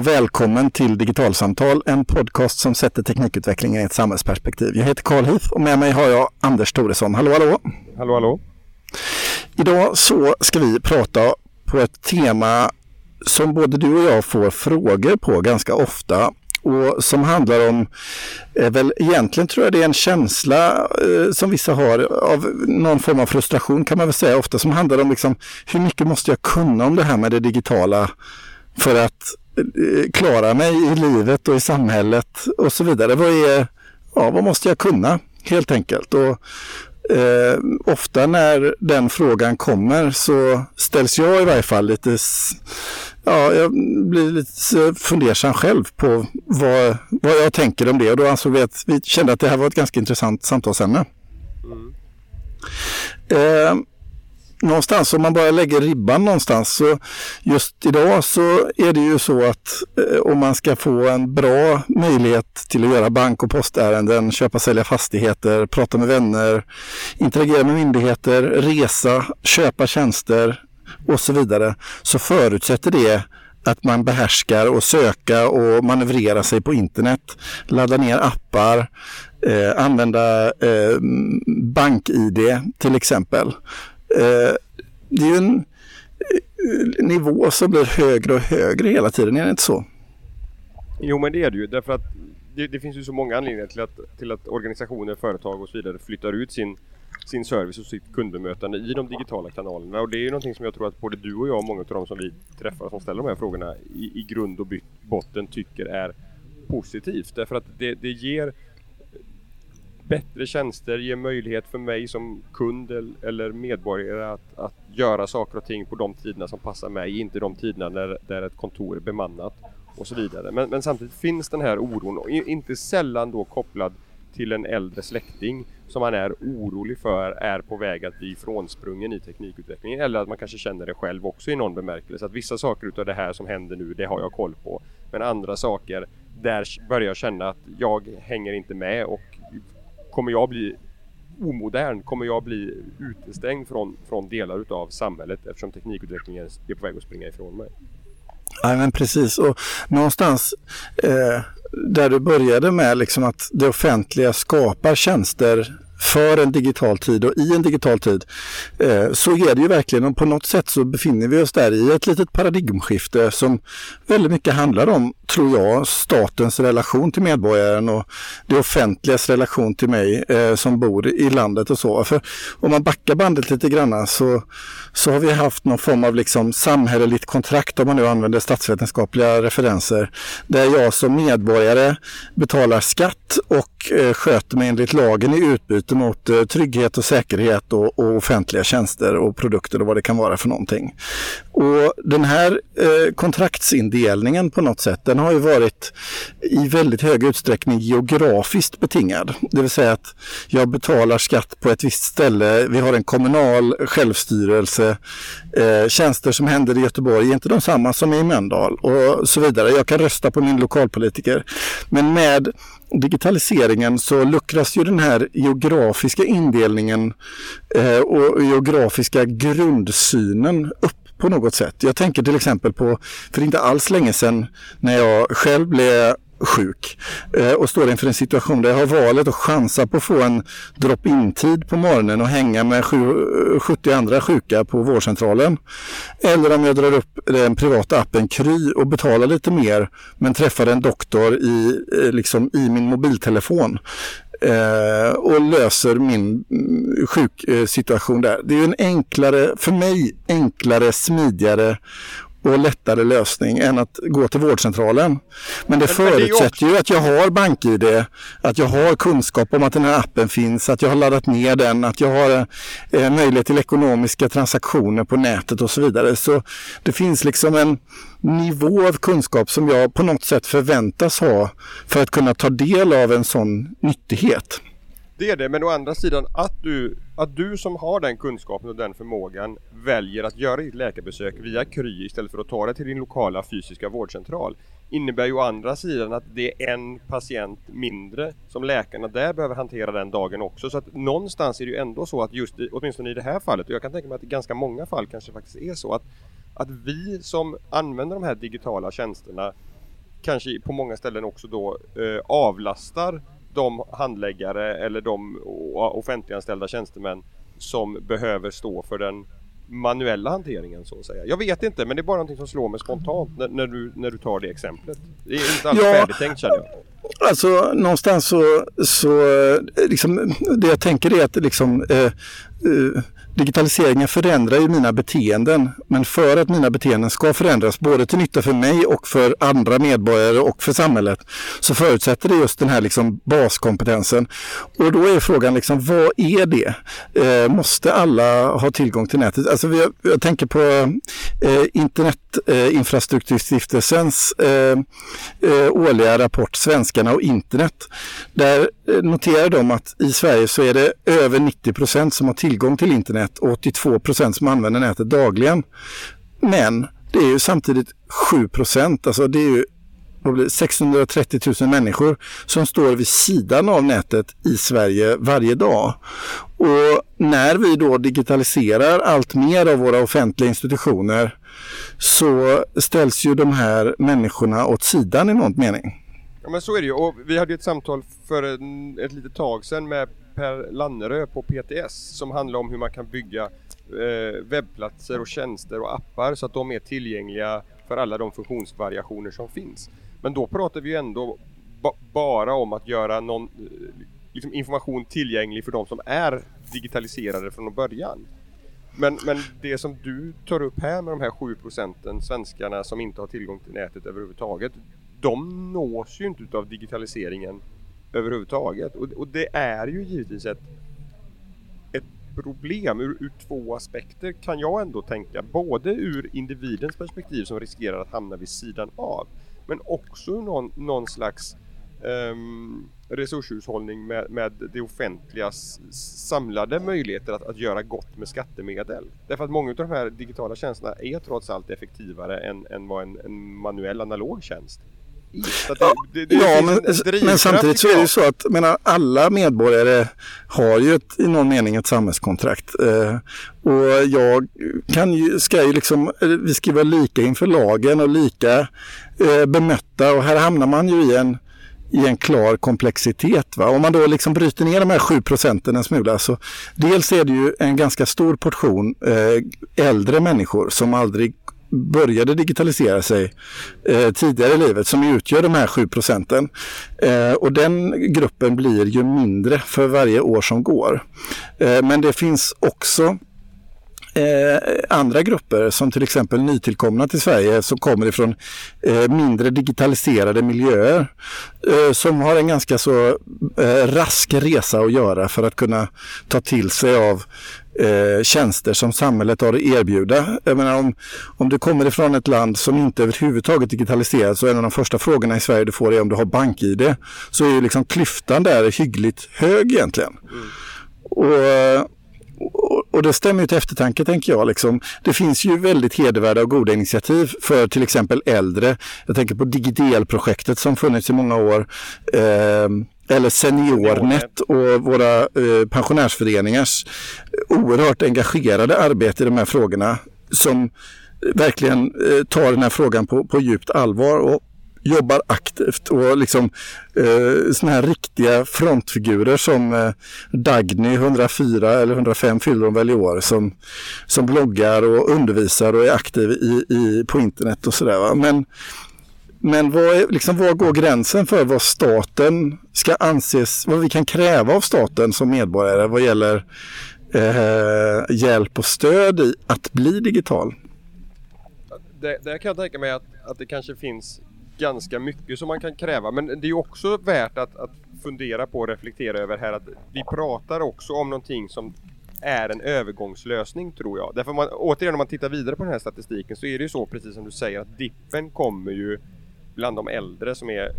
och välkommen till Digitalsamtal, en podcast som sätter teknikutvecklingen i ett samhällsperspektiv. Jag heter Carl Heath och med mig har jag Anders Toresson. Hallå, hallå! Hallå, hallå! Idag så ska vi prata på ett tema som både du och jag får frågor på ganska ofta och som handlar om, eh, väl egentligen tror jag det är en känsla eh, som vissa har av någon form av frustration kan man väl säga ofta som handlar om liksom, hur mycket måste jag kunna om det här med det digitala för att klara mig i livet och i samhället och så vidare. Vad, är, ja, vad måste jag kunna helt enkelt? Och, eh, ofta när den frågan kommer så ställs jag i varje fall lite ja, jag blir lite fundersam själv på vad, vad jag tänker om det och då ansåg vi att vi kände att det här var ett ganska intressant samtalsämne. Mm. Eh, någonstans om man bara lägger ribban någonstans så just idag så är det ju så att eh, om man ska få en bra möjlighet till att göra bank och postärenden, köpa och sälja fastigheter, prata med vänner, interagera med myndigheter, resa, köpa tjänster, och så vidare så förutsätter det att man behärskar och söka och manövrera sig på internet, ladda ner appar, eh, använda eh, bank-id till exempel. Eh, det är ju en eh, nivå som blir högre och högre hela tiden, är det inte så? Jo men det är det ju därför att det, det finns ju så många anledningar till att, till att organisationer, företag och så vidare flyttar ut sin sin service och sitt kundbemötande i de digitala kanalerna. Och det är ju någonting som jag tror att både du och jag och många av de som vi träffar som ställer de här frågorna i, i grund och botten tycker är positivt. Därför att det, det ger bättre tjänster, ger möjlighet för mig som kund eller medborgare att, att göra saker och ting på de tiderna som passar mig, inte de tiderna när, där ett kontor är bemannat och så vidare. Men, men samtidigt finns den här oron, och inte sällan då kopplad till en äldre släkting som man är orolig för är på väg att bli frånsprungen i teknikutvecklingen eller att man kanske känner det själv också i någon bemärkelse att vissa saker utav det här som händer nu det har jag koll på men andra saker där börjar jag känna att jag hänger inte med och kommer jag bli omodern kommer jag bli utestängd från, från delar utav samhället eftersom teknikutvecklingen är på väg att springa ifrån mig. Nej, men precis. Och någonstans eh, där du började med liksom att det offentliga skapar tjänster för en digital tid och i en digital tid eh, så är det ju verkligen, och på något sätt så befinner vi oss där i ett litet paradigmskifte som väldigt mycket handlar om, tror jag, statens relation till medborgaren och det offentligas relation till mig eh, som bor i landet och så. För om man backar bandet lite grann så, så har vi haft någon form av liksom samhälleligt kontrakt, om man nu använder statsvetenskapliga referenser, där jag som medborgare betalar skatt och eh, sköter mig enligt lagen i utbyte gentemot eh, trygghet och säkerhet och, och, offentliga tjänster och produkter och vad det kan vara för någonting. Och den här eh, kontraktsindelningen på något sätt, den har ju varit i väldigt hög utsträckning geografiskt betingad. Det vill säga att jag betalar skatt på ett visst ställe, vi har en kommunal självstyrelse, eh, tjänster som händer i Göteborg är inte de samma som i Mölndal och så vidare. Jag kan rösta på min lokalpolitiker. Men med digitaliseringen så luckras ju den här geografiska indelningen eh, och geografiska grundsynen upp på något sätt. Jag tänker till exempel på, för inte alls länge sedan när jag själv blev sjuk eh, och står inför en situation där jag har valet att chansa på att få en drop-in-tid på morgonen och hänga med 70 eh, andra sjuka på vårdcentralen. Eller om jag drar upp den privata appen Kry och betalar lite mer men träffar en doktor i, eh, liksom, i min mobiltelefon eh, och löser min mm, sjuksituation eh, där. Det är en enklare, för mig enklare, smidigare och lättare lösning än att gå till vårdcentralen. Men det förutsätter ju att jag har BankID, att jag har kunskap om att den här appen finns, att jag har laddat ner den, att jag har eh, möjlighet till ekonomiska transaktioner på nätet och så vidare. Så det finns liksom en nivå av kunskap som jag på något sätt förväntas ha för att kunna ta del av en sån nyttighet. Det är det, men å andra sidan att du, att du som har den kunskapen och den förmågan väljer att göra ditt läkarbesök via Kry istället för att ta det till din lokala fysiska vårdcentral innebär ju å andra sidan att det är en patient mindre som läkarna där behöver hantera den dagen också. Så att någonstans är det ju ändå så att just i, åtminstone i det här fallet, och jag kan tänka mig att i ganska många fall kanske faktiskt är så att att vi som använder de här digitala tjänsterna kanske på många ställen också då eh, avlastar de handläggare eller de offentliganställda tjänstemän som behöver stå för den manuella hanteringen så att säga. Jag vet inte men det är bara någonting som slår mig spontant när, när du, när du tar det exemplet. Det är inte alls ja, färdigtänkt känner jag. Alltså någonstans så, så eh, liksom, det jag tänker är att liksom eh, eh, digitaliseringen förändrar ju mina beteenden. Men för att mina beteenden ska förändras, både till nytta för mig och för andra medborgare och för samhället, så förutsätter det just den här liksom baskompetensen. Och då är frågan, liksom, vad är det? Eh, måste alla ha tillgång till nätet? Alltså, jag, jag tänker på eh, Internetinfrastrukturstiftelsens eh, eh, årliga rapport Svenska Svenskarna och internet. Där eh, noterar de att i Sverige så är det över 90 procent som har tillgång till internet och 82 procent som använder nätet dagligen. Men det är ju samtidigt 7 procent, alltså det är ju 630 000 människor som står vid sidan av nätet i Sverige varje dag. Och när vi då digitaliserar allt mer av våra offentliga institutioner så ställs ju de här människorna åt sidan i någon mening. Ja men så är det ju och vi hade ett samtal för en, ett litet tag sedan med Per Lannerö på PTS som handlar om hur man kan bygga eh, webbplatser och tjänster och appar så att de är tillgängliga för alla de funktionsvariationer som finns. Men då pratar vi ju ändå ba bara om att göra någon eh, liksom information tillgänglig för de som är digitaliserade från början. Men, men det som du tar upp här med de här 7 procenten svenskarna som inte har tillgång till nätet överhuvudtaget. De nås ju inte av digitaliseringen överhuvudtaget. Och, och det är ju givetvis ett, ett problem ur, ur två aspekter kan jag ändå tänka. Både ur individens perspektiv som riskerar att hamna vid sidan av. Men också någon, någon slags um, resurshushållning med, med det offentligas samlade möjligheter att, att göra gott med skattemedel. Därför att många av de här digitala tjänsterna är trots allt effektivare än, än vad en, en manuell analog tjänst det, det, det ja, men, men, samtidigt så är det ju så att menar, alla medborgare har ju ett, i någon mening ett samhällskontrakt. Eh, och jag kan ju, ska ju liksom, vi ska vara lika inför lagen och lika eh, bemötta och här hamnar man ju i en i en klar komplexitet. Va? Om man då liksom bryter ner de här 7 procenten en smula så dels är det ju en ganska stor portion eh, äldre människor som aldrig började digitalisera sig eh, tidigare i livet som utgör de här 7 procenten. Eh, och den gruppen blir ju mindre för varje år som går. Eh, men det finns också Eh, andra grupper som till exempel nytillkomna till Sverige som kommer ifrån eh, mindre digitaliserade miljöer eh, som har en ganska så eh, rask resa att göra för att kunna ta till sig av eh, tjänster som samhället har att erbjuda. Jag menar, om, om du kommer ifrån ett land som inte överhuvudtaget digitaliserat så är en av de första frågorna i Sverige du får är om du har bank-id. Så är ju liksom klyftan där hyggligt hög egentligen. Mm. Och och det stämmer ju till eftertanke tänker jag. Liksom. Det finns ju väldigt hedervärda och goda initiativ för till exempel äldre. Jag tänker på Digidel-projektet som funnits i många år. Eh, eller Seniornet och våra eh, pensionärsföreningars oerhört engagerade arbete i de här frågorna som verkligen eh, tar den här frågan på, på djupt allvar och jobbar aktivt och liksom eh, såna här riktiga frontfigurer som eh, Dagny 104 eller 105 fyller hon väl i år som, som bloggar och undervisar och är aktiv i, i, på internet och sådär. Men, men vad, är, liksom, vad går gränsen för vad staten ska anses, vad vi kan kräva av staten som medborgare vad gäller eh, hjälp och stöd i att bli digital? Det, det kan jag tänka mig att, att det kanske finns ganska mycket som man kan kräva men det är också värt att, att fundera på och reflektera över här att vi pratar också om någonting som är en övergångslösning tror jag. Därför man, återigen om man tittar vidare på den här statistiken så är det ju så precis som du säger att dippen kommer ju bland de äldre som är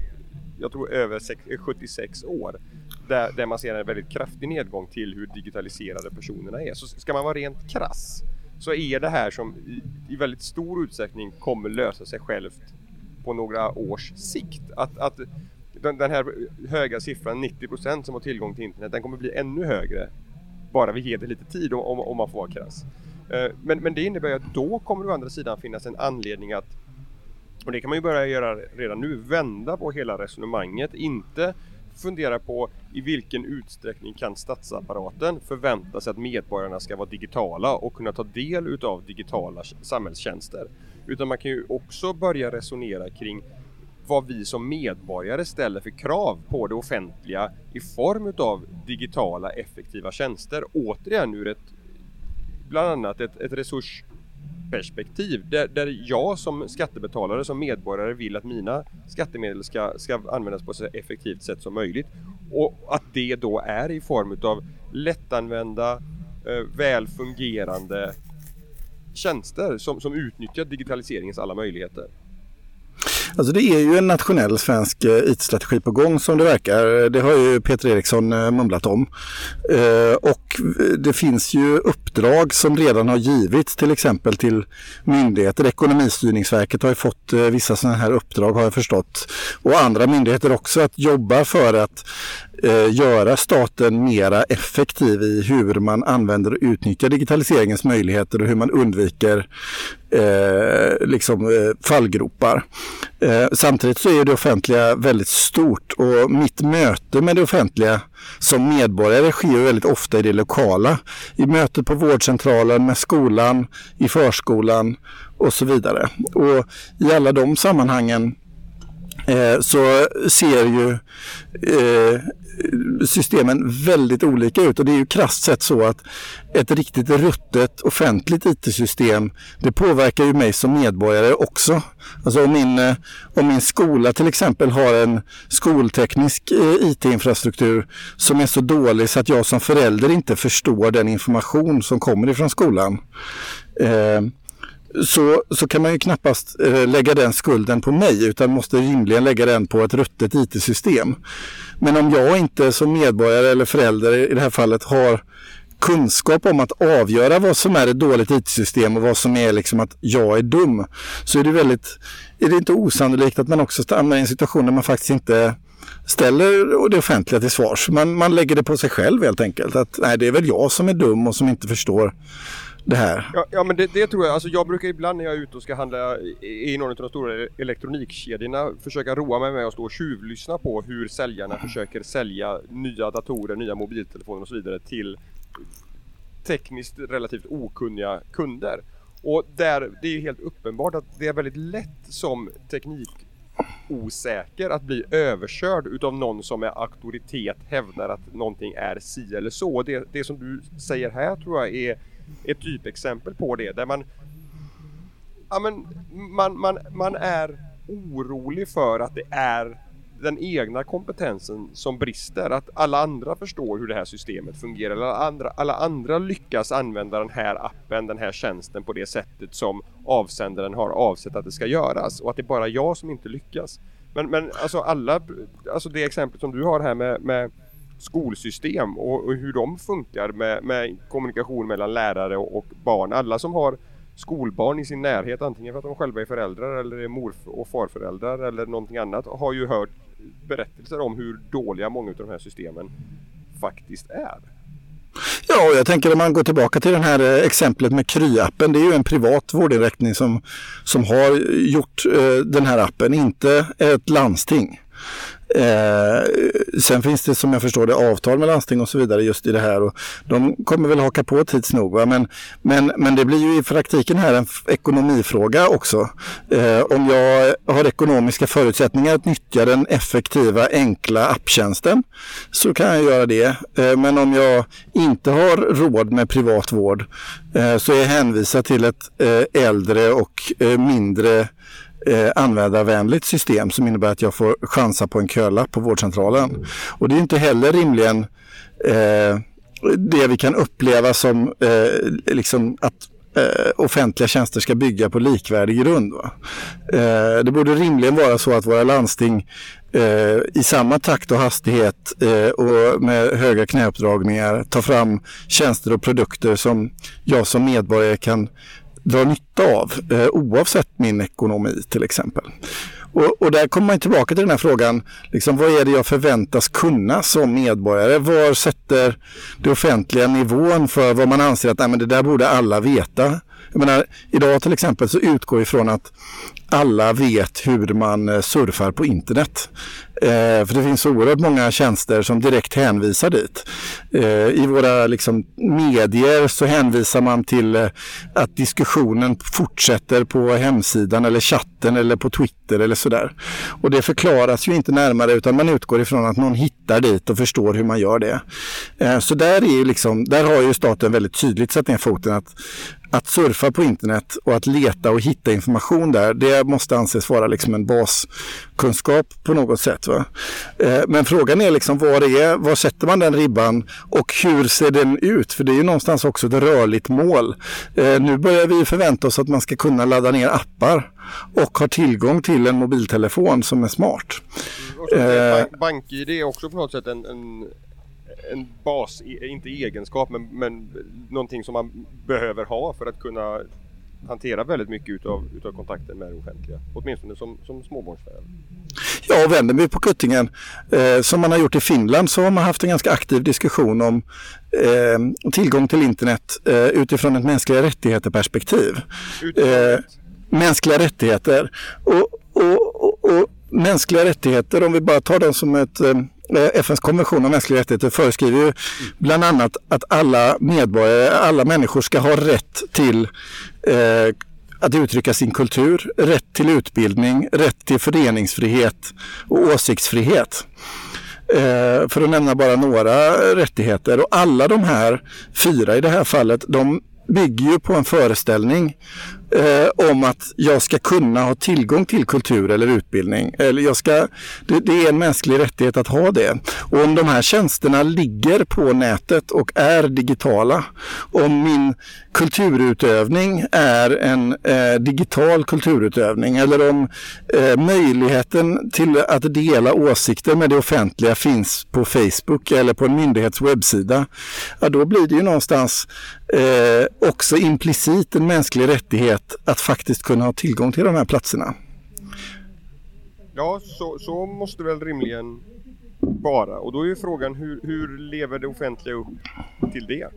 jag tror över 76 eh, år. Där, där man ser en väldigt kraftig nedgång till hur digitaliserade personerna är. Så ska man vara rent krass så är det här som i, i väldigt stor utsträckning kommer lösa sig självt på några års sikt. Att, att den, den här höga siffran 90 procent som har tillgång till internet den kommer bli ännu högre bara vi ger det lite tid om, om man får vara krass. Eh, men, men det innebär ju att då kommer det å andra sidan finnas en anledning att och det kan man ju börja göra redan nu, vända på hela resonemanget, inte fundera på i vilken utsträckning kan statsapparaten förvänta sig att medborgarna ska vara digitala och kunna ta del utav digitala samhällstjänster. Utan man kan ju också börja resonera kring vad vi som medborgare ställer för krav på det offentliga i form utav digitala effektiva tjänster. Återigen ur ett bland annat ett, ett resurs perspektiv där, där jag som skattebetalare, som medborgare vill att mina skattemedel ska, ska användas på så effektivt sätt som möjligt. Och att det då är i form utav lättanvända, eh, väl fungerande tjänster som, som utnyttjar digitaliseringens alla möjligheter. Alltså det är ju en nationell svensk eh, IT-strategi på gång som det verkar. Det har ju Peter Eriksson eh, mumlat om. Eh, och det finns ju uppdrag som redan har givits till exempel till myndigheter. Ekonomistyrningsverket har ju fått vissa sådana här uppdrag har jag förstått. Och andra myndigheter också att jobba för att Eh, göra staten mera effektiv i hur man använder och utnyttjar digitaliseringens möjligheter och hur man undviker eh, liksom, eh, fallgropar. Eh, samtidigt så är det offentliga väldigt stort och mitt möte med det offentliga som medborgare sker väldigt ofta i det lokala. I mötet på vårdcentralen, med skolan, i förskolan och så vidare. Och i alla de sammanhangen eh, så ser ju eh, systemen väldigt olika ut och det är ju krasst sett så att ett riktigt ruttet offentligt IT-system det påverkar ju mig som medborgare också. Alltså om min, eh, om min skola till exempel har en skolteknisk eh, IT-infrastruktur som är så dålig så att jag som förälder inte förstår den information som kommer ifrån skolan. Eh, så, så kan man ju knappast eh, lägga den skulden på mig utan måste rimligen lägga den på ett ruttet IT-system. Men om jag inte som medborgare eller förälder i det här fallet har kunskap om att avgöra vad som är ett dåligt IT-system och vad som är liksom att jag är dum. Så är det väldigt, är det inte osannolikt att man också hamnar i en situation där man faktiskt inte ställer det offentliga till svars. Man, man lägger det på sig själv helt enkelt. Att nej, det är väl jag som är dum och som inte förstår det här. Ja, ja men det, det, tror jag. Alltså jag brukar ibland när jag är ute och ska handla i någon av de stora e-, elektronikkedjorna försöka roa mig med att stå och tjuvlyssna på hur säljarna försöker sälja nya datorer, nya mobiltelefoner och så vidare till tekniskt relativt okunniga kunder. Och där det är helt uppenbart att det är väldigt lätt som teknikosäker att bli överkörd utav någon som med auktoritet hävdar att någonting är si eller så. Det, det som du säger här tror jag är ett typexempel på det där man ja, men man, man, man är orolig för att det är den egna kompetensen som brister. Att alla andra förstår hur det här systemet fungerar. Alla andra, alla andra lyckas använda den här appen, den här tjänsten på det sättet som avsändaren har avsett att det ska göras. Och att det är bara jag som inte lyckas. Men, men alltså alla, alltså det exempel som du har här med, med skolsystem och, och, hur de funkar med, med kommunikation mellan lärare och, och, barn. Alla som har skolbarn i sin närhet, antingen för att de själva är föräldrar eller är mor och farföräldrar eller någonting annat, har ju hört berättelser om hur dåliga många av de här systemen faktiskt är. Ja, och jag tänker om man går tillbaka till det här eh, exemplet med Kry-appen. Det är ju en privat vårdinrättning som, som har gjort eh, den här appen, inte ett landsting. Eh, sen finns det som jag förstår det avtal med landsting och så vidare just i det här och de kommer väl haka på tids nog. Va? Men, men, men det blir ju i praktiken här en ekonomifråga också. Eh, om jag har ekonomiska förutsättningar att nyttja den effektiva enkla apptjänsten så kan jag göra det. Eh, men om jag inte har råd med privat vård eh, så är jag hänvisad till ett eh, äldre och eh, mindre eh, användarvänligt system som innebär att jag får chansa på en kölapp på vårdcentralen. Och det är inte heller rimligen eh, det vi kan uppleva som eh, liksom att eh, offentliga tjänster ska bygga på likvärdig grund. Eh, det borde rimligen vara så att våra landsting eh, i samma takt och hastighet eh, och med höga knäuppdragningar tar fram tjänster och produkter som jag som medborgare kan dra nytta av eh, oavsett min ekonomi till exempel. Och, och där kommer man tillbaka till den här frågan, liksom, vad är det jag förväntas kunna som medborgare? Var sätter det offentliga nivån för vad man anser att nej, men det där borde alla veta? Jag menar, idag till exempel så utgår vi från att alla vet hur man eh, surfar på internet. Eh, för det finns oerhört många tjänster som direkt hänvisar dit. Eh, I våra liksom, medier så hänvisar man till eh, att diskussionen fortsätter på hemsidan eller chatten eller på Twitter eller sådär. Och det förklaras ju inte närmare utan man utgår ifrån att någon hittar dit och förstår hur man gör det. Eh, så där, är liksom, där har ju staten väldigt tydligt satt ner foten att att surfa på internet och att leta och hitta information där, det måste anses vara liksom en baskunskap på något sätt. Va? Eh, men frågan är liksom var, är, var sätter man den ribban och hur ser den ut? För det är ju någonstans också ett rörligt mål. Eh, nu börjar vi förvänta oss att man ska kunna ladda ner appar och ha tillgång till en mobiltelefon som är smart. Bank, BankID är också på något sätt en, en en bas, inte egenskap men, men någonting som man behöver ha för att kunna hantera väldigt mycket utav, utav kontakten med det offentliga. Åtminstone som, som småbarnsförälder. Ja, vänder vi på kuttingen eh, som man har gjort i Finland så har man haft en ganska aktiv diskussion om eh, tillgång till internet eh, utifrån ett mänskliga rättigheter perspektiv. Eh, mänskliga rättigheter. Och, och, och, och, mänskliga rättigheter, om vi bara tar dem som ett Eh, Eh, FNs konvention om mänskliga rättigheter föreskriver ju bland annat att alla medborgare, alla människor ska ha rätt till eh, att uttrycka sin kultur, rätt till utbildning, rätt till föreningsfrihet och åsiktsfrihet. Eh, för att nämna bara några rättigheter. Och alla de här fyra i det här fallet, de bygger ju på en föreställning eh, om att jag ska kunna ha tillgång till kultur eller utbildning. Eller jag ska, det, det, är en mänsklig rättighet att ha det. Och om de här tjänsterna ligger på nätet och är digitala, om min kulturutövning är en eh, digital kulturutövning eller om eh, möjligheten till att dela åsikter med det offentliga finns på Facebook eller på en myndighets webbsida, ja, då blir det ju någonstans eh, också implicit en mänsklig rättighet att faktiskt kunna ha tillgång till de här platserna. Ja, så, så måste väl rimligen vara. Och då är frågan hur, hur lever det offentliga upp till det?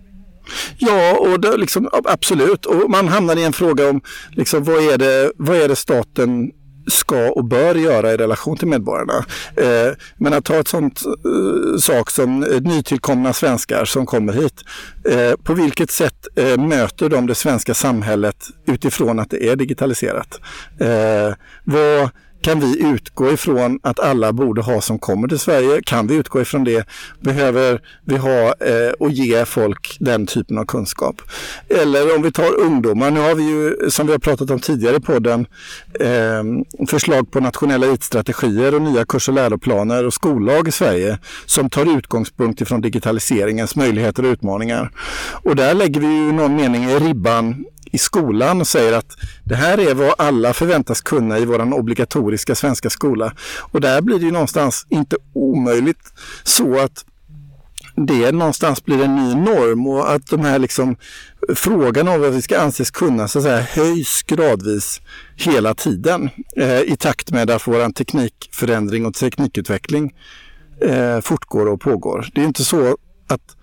Ja, och det, liksom, absolut. Och man hamnar i en fråga om liksom, vad, är det, vad är det staten ska och bör göra i relation till medborgarna. Eh, men att ta ett sånt eh, sak som eh, nytillkomna svenskar som kommer hit. Eh, på vilket sätt eh, möter de det svenska samhället utifrån att det är digitaliserat? Eh, vad kan vi utgå ifrån att alla borde ha som kommer till Sverige? Kan vi utgå ifrån det? Behöver vi ha eh, och ge folk den typen av kunskap? Eller om vi tar ungdomar, nu har vi ju som vi har pratat om tidigare på den eh, förslag på nationella IT-strategier och nya kurs och läroplaner och skollag i Sverige som tar utgångspunkt ifrån digitaliseringens möjligheter och utmaningar. Och där lägger vi ju någon mening i ribban i skolan och säger att det här är vad alla förväntas kunna i vår obligatoriska svenska skola. Och där blir det ju någonstans inte omöjligt så att det någonstans blir en ny norm och att de här liksom frågan om vad vi ska anses kunna så att säga, höjs gradvis hela tiden eh, i takt med att vår teknikförändring och teknikutveckling eh, fortgår och pågår. Det är inte så att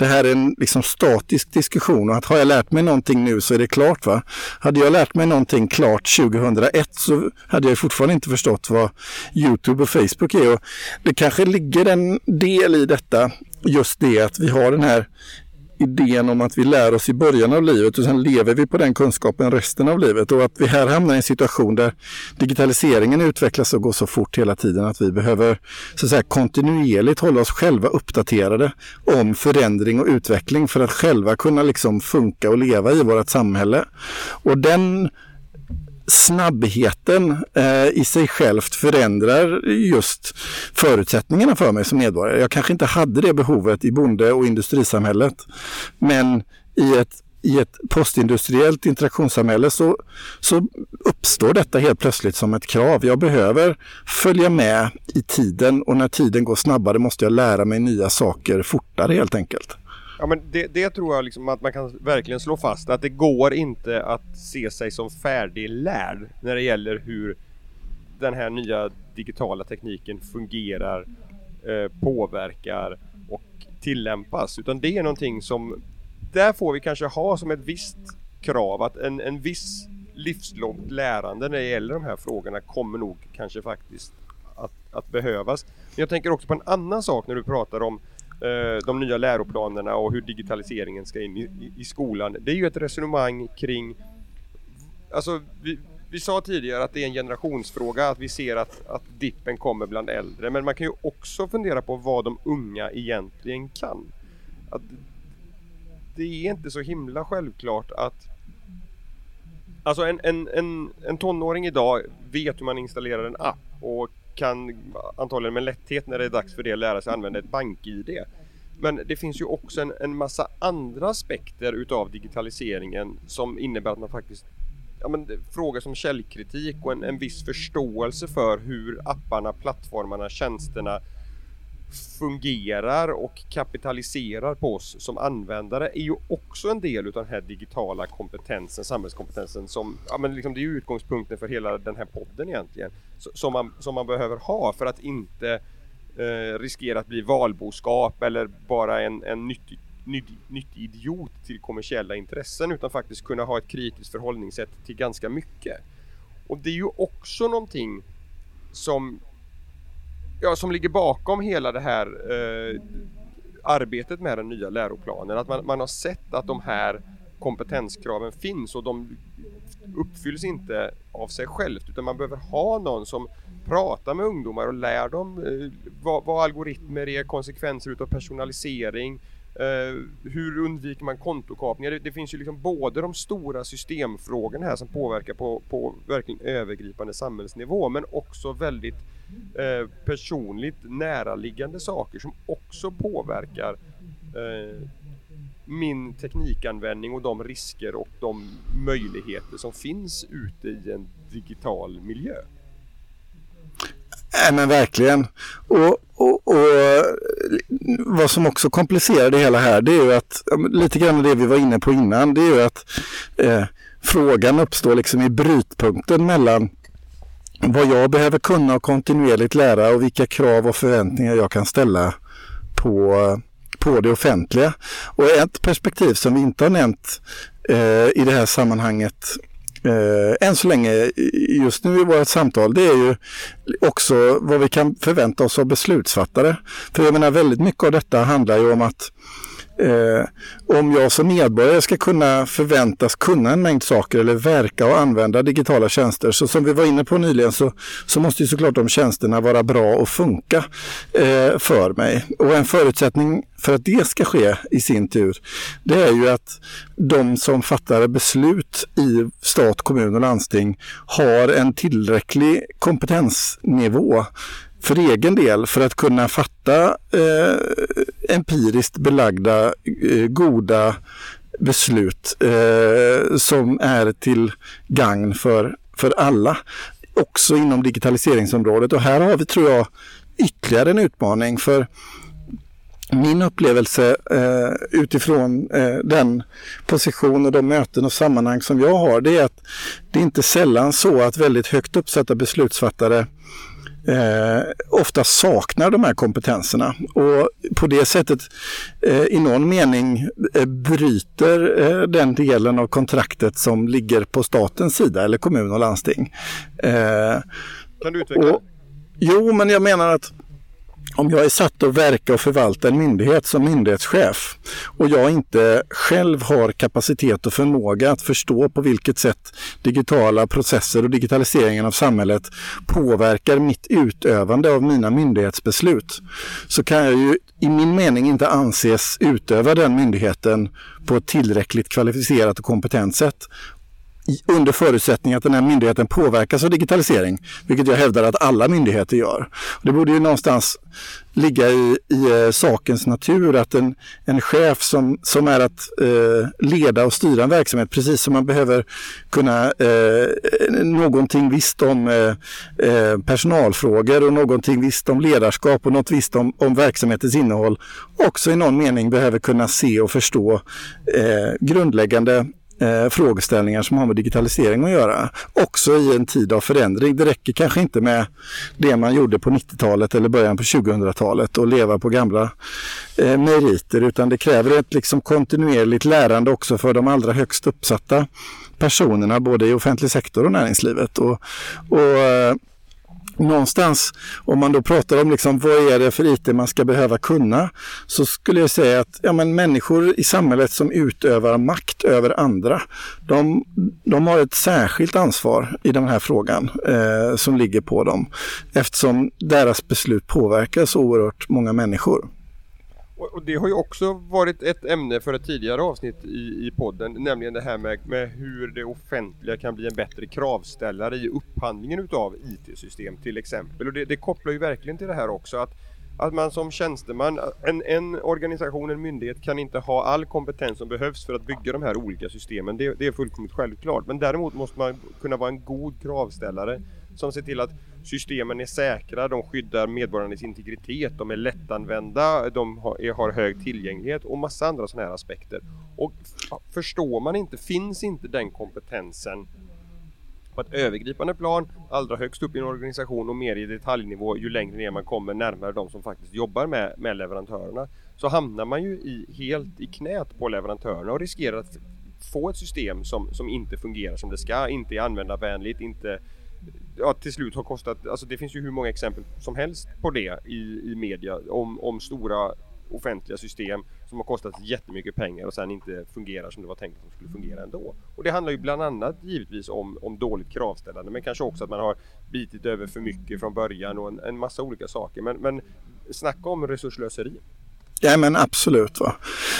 det här är en liksom statisk diskussion och att har jag lärt mig någonting nu så är det klart. va? Hade jag lärt mig någonting klart 2001 så hade jag fortfarande inte förstått vad Youtube och Facebook är. Och det kanske ligger en del i detta, just det att vi har den här idén om att vi lär oss i början av livet och sen lever vi på den kunskapen resten av livet och att vi här hamnar i en situation där digitaliseringen utvecklas och går så fort hela tiden att vi behöver så att säga, kontinuerligt hålla oss själva uppdaterade om förändring och utveckling för att själva kunna liksom funka och leva i vårt samhälle. Och den snabbheten eh, i sig självt förändrar just förutsättningarna för mig som medborgare. Jag kanske inte hade det behovet i bonde och industrisamhället. Men i ett, i ett postindustriellt interaktionssamhälle så, så uppstår detta helt plötsligt som ett krav. Jag behöver följa med i tiden och när tiden går snabbare måste jag lära mig nya saker fortare helt enkelt. Ja men det, det, tror jag liksom att man kan verkligen slå fast att det går inte att se sig som färdiglärd när det gäller hur den här nya digitala tekniken fungerar, eh, påverkar och tillämpas. Utan det är någonting som, där får vi kanske ha som ett visst krav att en, en viss livslångt lärande när det gäller de här frågorna kommer nog kanske faktiskt att, att behövas. Men jag tänker också på en annan sak när du pratar om Eh, de nya läroplanerna och hur digitaliseringen ska in i, i, skolan. Det är ju ett resonemang kring Alltså, vi, vi sa tidigare att det är en generationsfråga, att vi ser att, att dippen kommer bland äldre. Men man kan ju också fundera på vad de unga egentligen kan. Att det är inte så himla självklart att Alltså en, en, en, en tonåring idag vet hur man installerar en app och kan antagligen med lätthet när det är dags för det lära sig använda ett bank-id. Men det finns ju också en, en massa andra aspekter utav digitaliseringen som innebär att man faktiskt ja, men, frågor som källkritik och en, en viss förståelse för hur apparna, plattformarna, tjänsterna fungerar och kapitaliserar på oss som användare är ju också en del utav den här digitala kompetensen, samhällskompetensen som, ja men liksom det är utgångspunkten för hela den här podden egentligen. Som man, som man behöver ha för att inte eh, riskera att bli valboskap eller bara en, en nyttig, nyttig, nyttig idiot till kommersiella intressen utan faktiskt kunna ha ett kritiskt förhållningssätt till ganska mycket. Och det är ju också någonting som ja, som ligger bakom hela det här eh, arbetet med den nya läroplanen. Att man, man har sett att de här kompetenskraven finns och de uppfylls inte av sig självt utan man behöver ha någon som pratar med ungdomar och lär dem eh, vad, vad algoritmer är, konsekvenser utav personalisering, Uh, hur undviker man kontokapningar? Det, det, finns ju liksom både de stora systemfrågorna här som påverkar på, på verkligen övergripande samhällsnivå men också väldigt uh, personligt näraliggande saker som också påverkar uh, min teknikanvändning och de risker och de möjligheter som finns ute i en digital miljö. Nej men verkligen. Och, och, och, vad som också komplicerar det hela här det är ju att, lite grann det vi var inne på innan, det är ju att eh, frågan uppstår liksom i brytpunkten mellan vad jag behöver kunna och kontinuerligt lära och vilka krav och förväntningar jag kan ställa på, på det offentliga. Och ett perspektiv som vi inte har nämnt eh, i det här sammanhanget eh, än så länge just nu i vårt samtal, det är ju också vad vi kan förvänta oss av beslutsfattare. För jag menar väldigt mycket av detta handlar ju om att Eh, om jag som medborgare ska kunna förväntas kunna en mängd saker eller verka och använda digitala tjänster, så som vi var inne på nyligen så, så måste ju såklart de tjänsterna vara bra och funka eh, för mig. Och en förutsättning för att det ska ske i sin tur, det är ju att de som fattar beslut i stat, kommun och landsting har en tillräcklig kompetensnivå för egen del för att kunna fatta eh, empiriskt belagda eh, goda beslut eh, som är till gagn för, för alla. Också inom digitaliseringsområdet och här har vi tror jag ytterligare en utmaning för min upplevelse eh, utifrån eh, den position och de möten och sammanhang som jag har det är att det är inte sällan så att väldigt högt uppsatta beslutsfattare eh, ofta saknar de här kompetenserna och på det sättet eh, i någon mening eh, bryter eh, den delen av kontraktet som ligger på statens sida eller kommun och landsting. Eh, kan du utveckla? Och, jo, men jag menar att om jag är satt att verka och förvalta en myndighet som myndighetschef och jag inte själv har kapacitet och förmåga att förstå på vilket sätt digitala processer och digitaliseringen av samhället påverkar mitt utövande av mina myndighetsbeslut så kan jag ju i min mening inte anses utöva den myndigheten på ett tillräckligt kvalificerat och kompetent sätt under förutsättning att den här myndigheten påverkas av digitalisering, vilket jag hävdar att alla myndigheter gör. Det borde ju någonstans ligga i, i eh, sakens natur att en, en chef som, som är att eh, leda och styra en verksamhet, precis som man behöver kunna eh, eh någonting visst om eh, personalfrågor och någonting visst om ledarskap och något visst om, om verksamhetens innehåll, också i någon mening behöver kunna se och förstå grundläggande eh, frågeställningar som har med digitalisering att göra. Också i en tid av förändring. Det räcker kanske inte med det man gjorde på 90-talet eller början på 2000-talet och leva på gamla eh, meriter utan det kräver ett liksom kontinuerligt lärande också för de allra högst uppsatta personerna både i offentlig sektor och näringslivet. Och, och eh, någonstans, om man då pratar om liksom, vad är det för IT man ska behöva kunna, så skulle jag säga att ja, men människor i samhället som utövar makt över andra, de, de har ett särskilt ansvar i den här frågan eh, som ligger på dem eftersom deras beslut påverkar så oerhört många människor. Och det har ju också varit ett ämne för ett tidigare avsnitt i, i podden, nämligen det här med, med hur det offentliga kan bli en bättre kravställare i upphandlingen utav IT-system till exempel. Och det, det kopplar ju verkligen till det här också att att man som tjänsteman, en, en organisation, en myndighet kan inte ha all kompetens som behövs för att bygga de här olika systemen. Det, det är fullkomligt självklart. Men däremot måste man kunna vara en god kravställare som ser till att systemen är säkra, de skyddar medborgarnas integritet, de är lättanvända, de har, hög tillgänglighet och massa andra sådana här aspekter. Och förstår man inte, finns inte den kompetensen på ett övergripande plan, allra högst upp i en organisation och mer i detaljnivå ju längre ner man kommer närmare de som faktiskt jobbar med, med leverantörerna så hamnar man ju i, helt i knät på leverantörerna och riskerar att få ett system som, som inte fungerar som det ska, inte är användarvänligt, inte ja, till slut har kostat, alltså det finns ju hur många exempel som helst på det i, i media om, om stora offentliga system som har kostat jättemycket pengar och sen inte fungerar som det var tänkt att de skulle fungera ändå. Och det handlar ju bland annat givetvis om, om dåligt kravställande men kanske också att man har bitit över för mycket från början och en, en massa olika saker. Men, men snacka om resurslöseri. Ja men absolut. Va?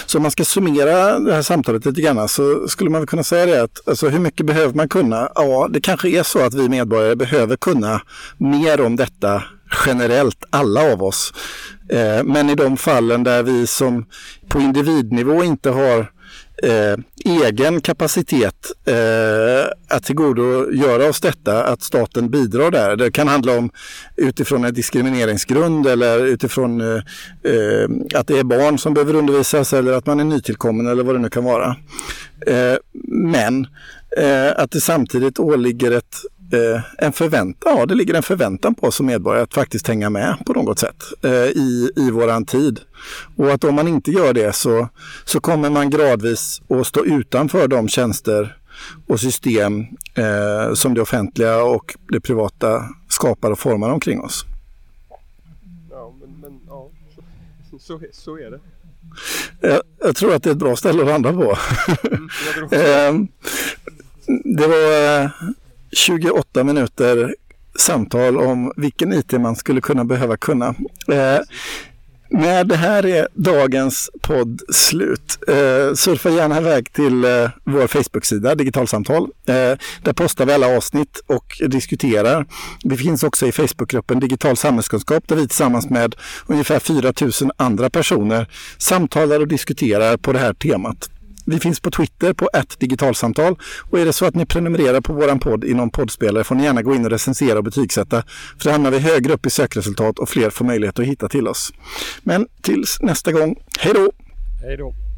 Så om man ska summera det här samtalet lite grann så skulle man kunna säga det att alltså, hur mycket behöver man kunna? Ja, det kanske är så att vi medborgare behöver kunna mer om detta generellt, alla av oss. Eh, men i de fallen där vi som på individnivå inte har eh, egen kapacitet eh, att tillgodogöra oss detta, att staten bidrar där. Det kan handla om utifrån en diskrimineringsgrund eller utifrån eh, eh, att det är barn som behöver undervisas eller att man är nytillkommen eller vad det nu kan vara. Eh, men eh, att det samtidigt åligger ett en förväntan, ja det ligger en förväntan på oss som medborgare att faktiskt hänga med på något sätt eh, i, i våran tid. Och att om man inte gör det så, så kommer man gradvis att stå utanför de tjänster och system eh, som det offentliga och det privata skapar och formar omkring oss. Ja, men, men ja, så, så, så är det. Jag, jag, tror att det är ett bra ställe att landa på. Mm, ehm, det var eh, 28 minuter samtal om vilken IT man skulle kunna behöva kunna. Eh, när det här är dagens podd slut, eh, surfa gärna iväg till eh, vår Facebook-sida Digitalsamtal. Eh, där postar vi alla avsnitt och diskuterar. Vi finns också i Facebookgruppen Digital samhällskunskap där vi tillsammans med ungefär 4 000 andra personer samtalar och diskuterar på det här temat. Vi finns på Twitter på ett digitalsamtal och är det så att ni prenumererar på våran podd i någon poddspelare får ni gärna gå in och recensera och betygsätta. För då hamnar vi högre upp i sökresultat och fler får möjlighet att hitta till oss. Men tills nästa gång, hej då! Hej då!